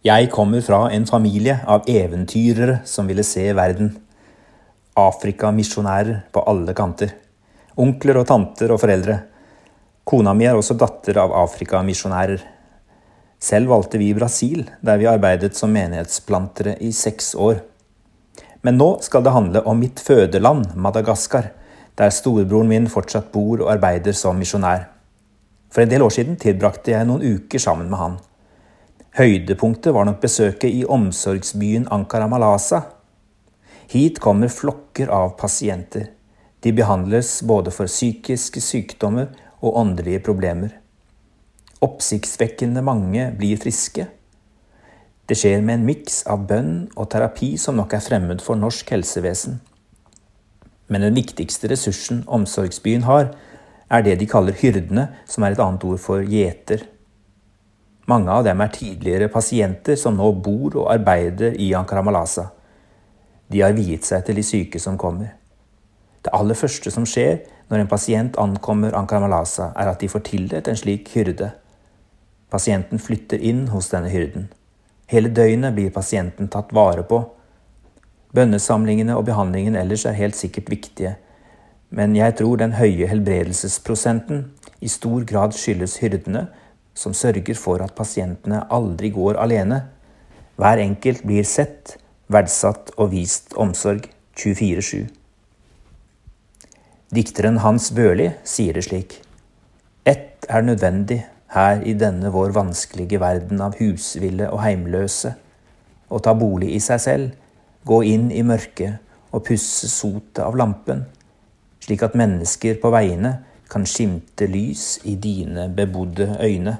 Jeg kommer fra en familie av eventyrere som ville se verden. Afrikamisjonærer på alle kanter. Onkler og tanter og foreldre. Kona mi er også datter av afrikamisjonærer. Selv valgte vi Brasil, der vi arbeidet som menighetsplantere i seks år. Men nå skal det handle om mitt fødeland, Madagaskar, der storebroren min fortsatt bor og arbeider som misjonær. For en del år siden tilbrakte jeg noen uker sammen med han. Høydepunktet var nok besøket i omsorgsbyen Ankara Malasa. Hit kommer flokker av pasienter. De behandles både for psykiske sykdommer og åndelige problemer. Oppsiktsvekkende mange blir friske. Det skjer med en miks av bønn og terapi som nok er fremmed for norsk helsevesen. Men den viktigste ressursen omsorgsbyen har, er det de kaller hyrdene, som er et annet ord for gjeter. Mange av dem er tidligere pasienter som nå bor og arbeider i Ankara Malasa. De har viet seg til de syke som kommer. Det aller første som skjer når en pasient ankommer Ankara Malasa, er at de får tildelt en slik hyrde. Pasienten flytter inn hos denne hyrden. Hele døgnet blir pasienten tatt vare på. Bønnesamlingene og behandlingen ellers er helt sikkert viktige, men jeg tror den høye helbredelsesprosenten i stor grad skyldes hyrdene som sørger for at pasientene aldri går alene. Hver enkelt blir sett, verdsatt og vist omsorg 24-7. Dikteren Hans Børli sier det slik. Ett er nødvendig her i denne vår vanskelige verden av husville og heimløse. Å ta bolig i seg selv, gå inn i mørket og pusse sotet av lampen, slik at mennesker på veiene kan skimte lys i dine bebodde øyne.